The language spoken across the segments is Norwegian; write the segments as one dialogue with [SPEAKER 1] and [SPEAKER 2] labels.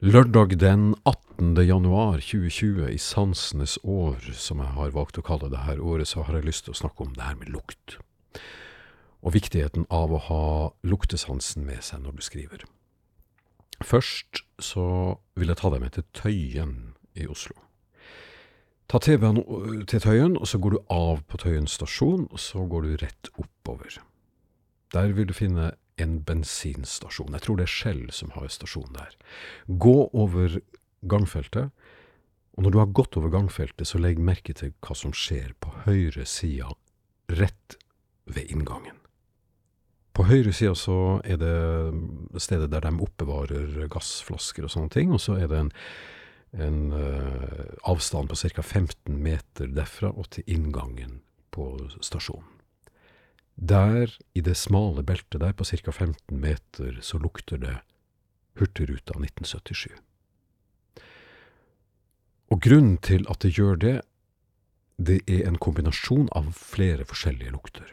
[SPEAKER 1] Lørdag den 18. januar 2020, i sansenes år, som jeg har valgt å kalle det her året, så har jeg lyst til å snakke om det her med lukt. Og viktigheten av å ha luktesansen med seg når du skriver. Først så vil jeg ta deg med til Tøyen i Oslo. Ta TV-en til Tøyen, og så går du av på Tøyen stasjon, og så går du rett oppover. Der vil du finne en bensinstasjon. Jeg tror det er Shell som har stasjon der. Gå over gangfeltet, og når du har gått over gangfeltet, så legg merke til hva som skjer på høyre sida, rett ved inngangen. På høyre sida så er det stedet der de oppbevarer gassflasker og sånne ting, og så er det en, en uh, avstand på ca. 15 meter derfra og til inngangen på stasjonen. Der, i det smale beltet der på ca. 15 meter, så lukter det Hurtigruta 1977. Og grunnen til at det gjør det, det er en kombinasjon av flere forskjellige lukter.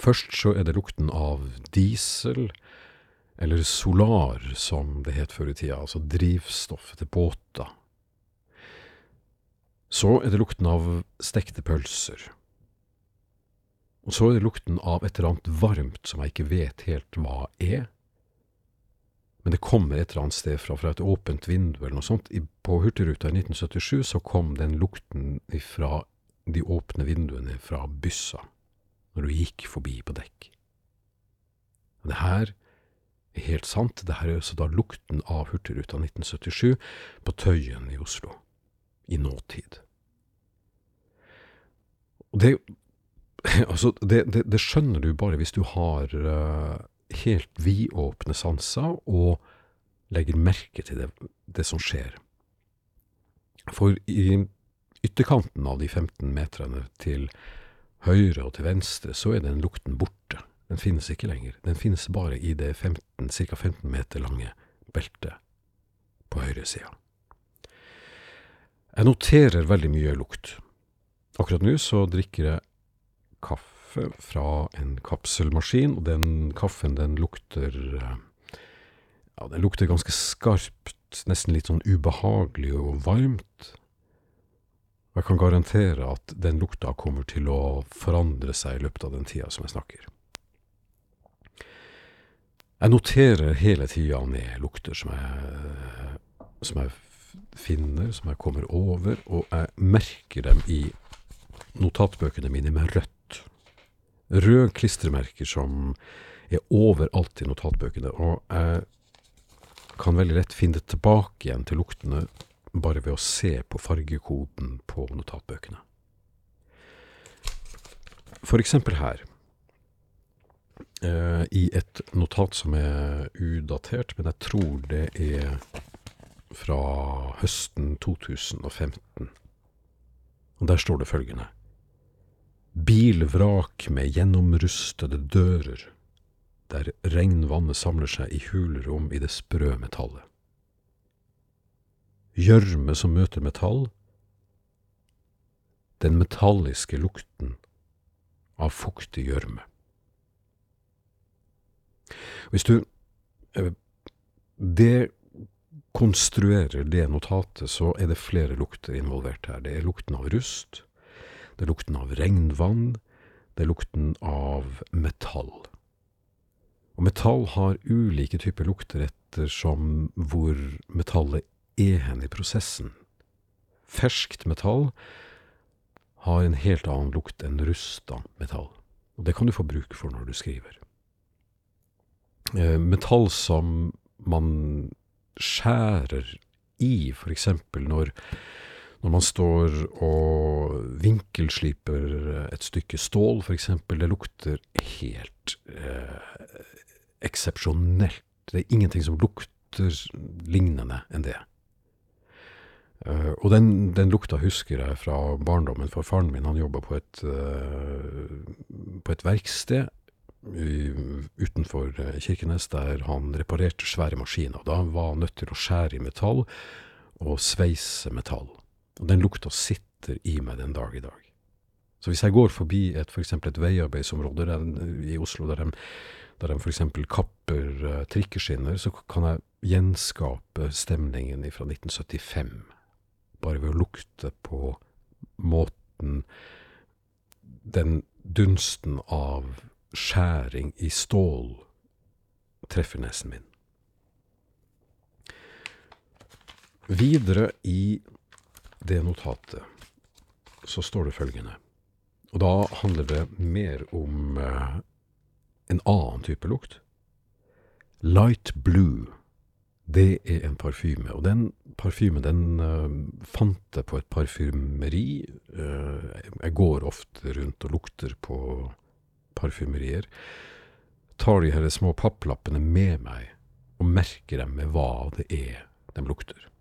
[SPEAKER 1] Først så er det lukten av diesel, eller solar, som det het før i tida, altså drivstoff til båter. Så er det lukten av stekte pølser. Og så er det lukten av et eller annet varmt som jeg ikke vet helt hva er. Men det kommer et eller annet sted fra, fra et åpent vindu eller noe sånt. På Hurtigruta i 1977 så kom den lukten fra de åpne vinduene fra byssa, når du gikk forbi på dekk. Og det her er helt sant. Det her er altså da lukten av Hurtigruta 1977 på Tøyen i Oslo, i nåtid. Og det altså, det, det, det, skjønner du bare hvis du har uh, helt vidåpne sanser og legger merke til det, det, som skjer. For i ytterkanten av de 15 meterne til høyre og til venstre, så er den lukten borte. Den finnes ikke lenger. Den finnes bare i det 15, ca. 15 meter lange beltet på høyresida. Jeg noterer veldig mye lukt. Akkurat nå så drikker jeg kaffe fra en kapselmaskin, og den kaffen den lukter eh, Ja, den lukter ganske skarpt, nesten litt sånn ubehagelig og varmt. Og jeg kan garantere at den lukta kommer til å forandre seg i løpet av den tida som jeg snakker. Jeg noterer hele tida ned lukter som jeg, som jeg finner, som jeg kommer over, og jeg merker dem i notatbøkene mine med rødt røde klistremerker som er overalt i notatbøkene. Og jeg kan veldig lett finne det tilbake igjen til luktene bare ved å se på fargekoden på notatbøkene. For eksempel her. Eh, I et notat som er udatert, men jeg tror det er fra høsten 2015. Og der står det følgende. Bilvrak med gjennomrustede dører, der regnvannet samler seg i hulrom i det sprø metallet. Gjørme som møter metall, den metalliske lukten av fuktig gjørme. Hvis du eh, dekonstruerer det notatet, så er det flere lukter involvert her. Det er lukten av rust, det er lukten av regnvann. Det er lukten av metall. Og metall har ulike typer lukter ettersom hvor metallet er hen i prosessen. Ferskt metall har en helt annen lukt enn rusta metall. Og det kan du få bruk for når du skriver. Eh, metall som man skjærer i, for eksempel når når man står og vinkelsliper et stykke stål, f.eks., det lukter helt eh, eksepsjonelt. Det er ingenting som lukter lignende enn det. Uh, og den, den, lukta husker jeg fra barndommen, for faren min han jobba på, uh, på et verksted utenfor uh, Kirkenes, der han reparerte svære maskiner. Da var han nødt til å skjære i metall og sveise metall. Og den lukta sitter i meg den dag i dag. Så hvis jeg går forbi et, for et veiarbeidsområde der, i Oslo der de, der de f.eks. kapper uh, trikkeskinner, så kan jeg gjenskape stemningen fra 1975, bare ved å lukte på måten den dunsten av skjæring i stål treffer nesen min. Videre i det notatet så står det følgende, og da handler det mer om eh, en annen type lukt. Light blue, det er en parfyme, og den parfymen den eh, fant jeg på et parfymeri. Eh, jeg går ofte rundt og lukter på parfymerier. Tar de her små papplappene med meg og merker dem med hva det er de lukter.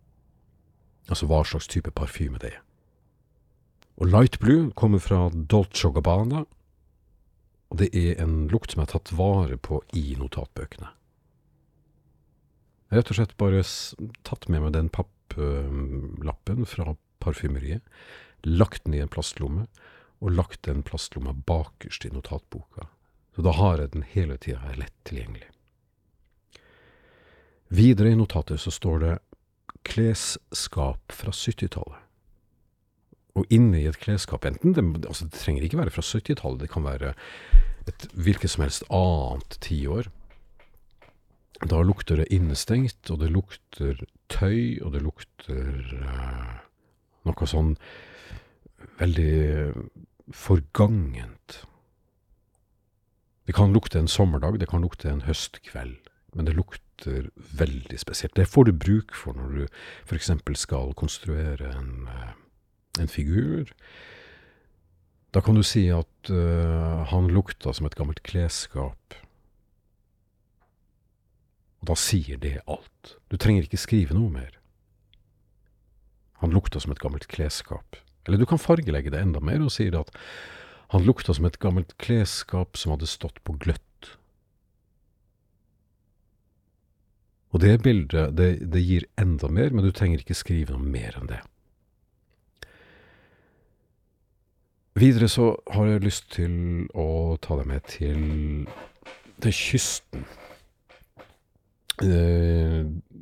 [SPEAKER 1] Altså hva slags type parfyme det er. Og light blue kommer fra Dolce Gabbana, og det er en lukt som jeg har tatt vare på i notatbøkene. Jeg har rett og slett bare tatt med meg den papplappen fra parfymeriet, lagt den i en plastlomme, og lagt den plastlomma bakerst i notatboka. Så da har jeg den hele tida lett tilgjengelig. Videre i notatet så står det klesskap fra 70-tallet. Og inne i et klesskap, enten det, altså det trenger ikke være fra 70-tallet, det kan være et hvilket som helst annet tiår. Da lukter det innestengt, og det lukter tøy, og det lukter uh, noe sånn veldig forgangent. Det kan lukte en sommerdag, det kan lukte en høstkveld, men det lukter veldig spesielt. Det får du bruk for når du f.eks. skal konstruere en, uh, en figur. Da kan du si at uh, han lukta som et gammelt klesskap. Og da sier det alt. Du trenger ikke skrive noe mer. Han lukta som et gammelt klesskap. Eller du kan fargelegge det enda mer og si at han lukta som et gammelt klesskap som hadde stått på gløtt. Og det bildet, det, det gir enda mer, men du trenger ikke skrive noe mer enn det. Videre så har jeg lyst til å ta deg med til, til kysten. Eh,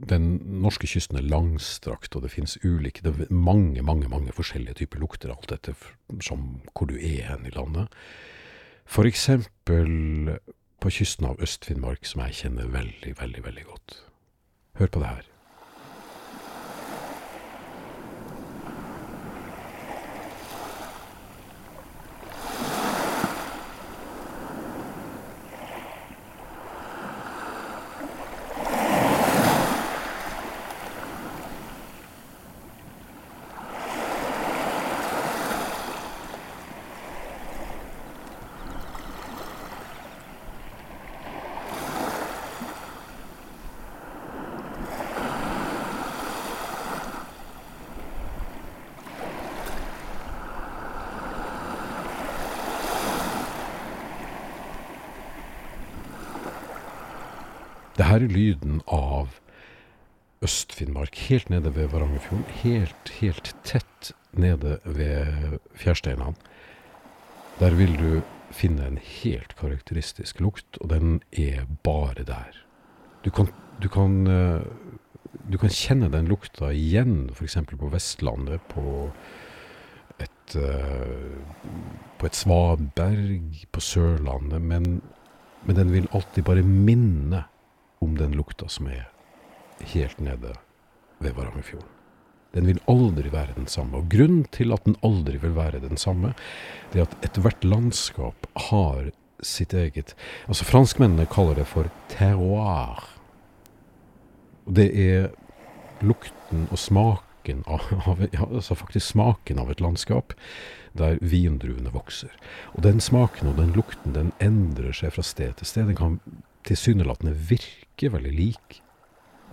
[SPEAKER 1] den norske kysten er langstrakt, og det finnes ulike det er mange, mange mange forskjellige typer lukter, alt etter som hvor du er hen i landet. For eksempel på kysten av Øst-Finnmark, som jeg kjenner veldig, veldig, veldig godt. Hør på det her. Det her er lyden av Øst-Finnmark, helt nede ved Varangerfjorden. Helt, helt tett nede ved fjærsteinene. Der vil du finne en helt karakteristisk lukt, og den er bare der. Du kan, du kan, du kan kjenne den lukta igjen f.eks. på Vestlandet, på et, på et svaberg, på Sørlandet, men, men den vil alltid bare minne om den lukta som er helt nede ved Varangerfjorden. Den vil aldri være den samme. Og grunnen til at den aldri vil være den samme, det er at ethvert landskap har sitt eget Altså franskmennene kaller det for terroir. Og det er lukten og smaken av, ja, altså faktisk smaken av et landskap der vindruene vokser. Og den smaken og den lukten den endrer seg fra sted til sted. Den kan tilsynelatende virker veldig lik.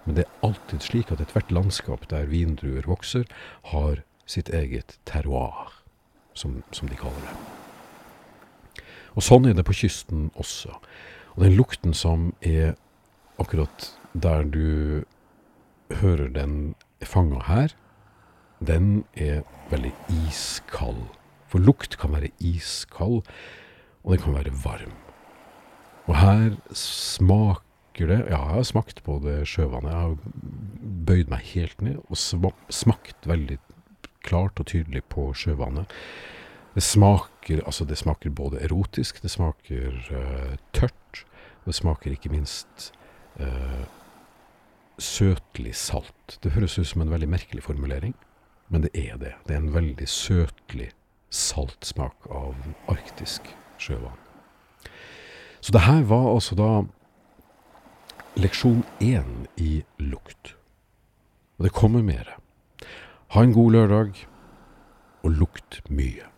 [SPEAKER 1] Men det er alltid slik at ethvert landskap der vindruer vokser, har sitt eget terroir, som, som, de kaller det. Og sånn er det på kysten også. Og den lukten som er akkurat der du hører den fanga her, den er veldig iskald. For lukt kan være iskald, og den kan være varm. Og her smaker det Ja, jeg har smakt på det sjøvannet. Jeg har bøyd meg helt ned og smakt veldig klart og tydelig på sjøvannet. Det smaker Altså, det smaker både erotisk, det smaker uh, tørt, og det smaker ikke minst uh, søtlig salt. Det høres ut som en veldig merkelig formulering, men det er det. Det er en veldig søtlig saltsmak av arktisk sjøvann. Så det her var altså da leksjon én i lukt. Og det kommer mere. Ha en god lørdag, og lukt mye.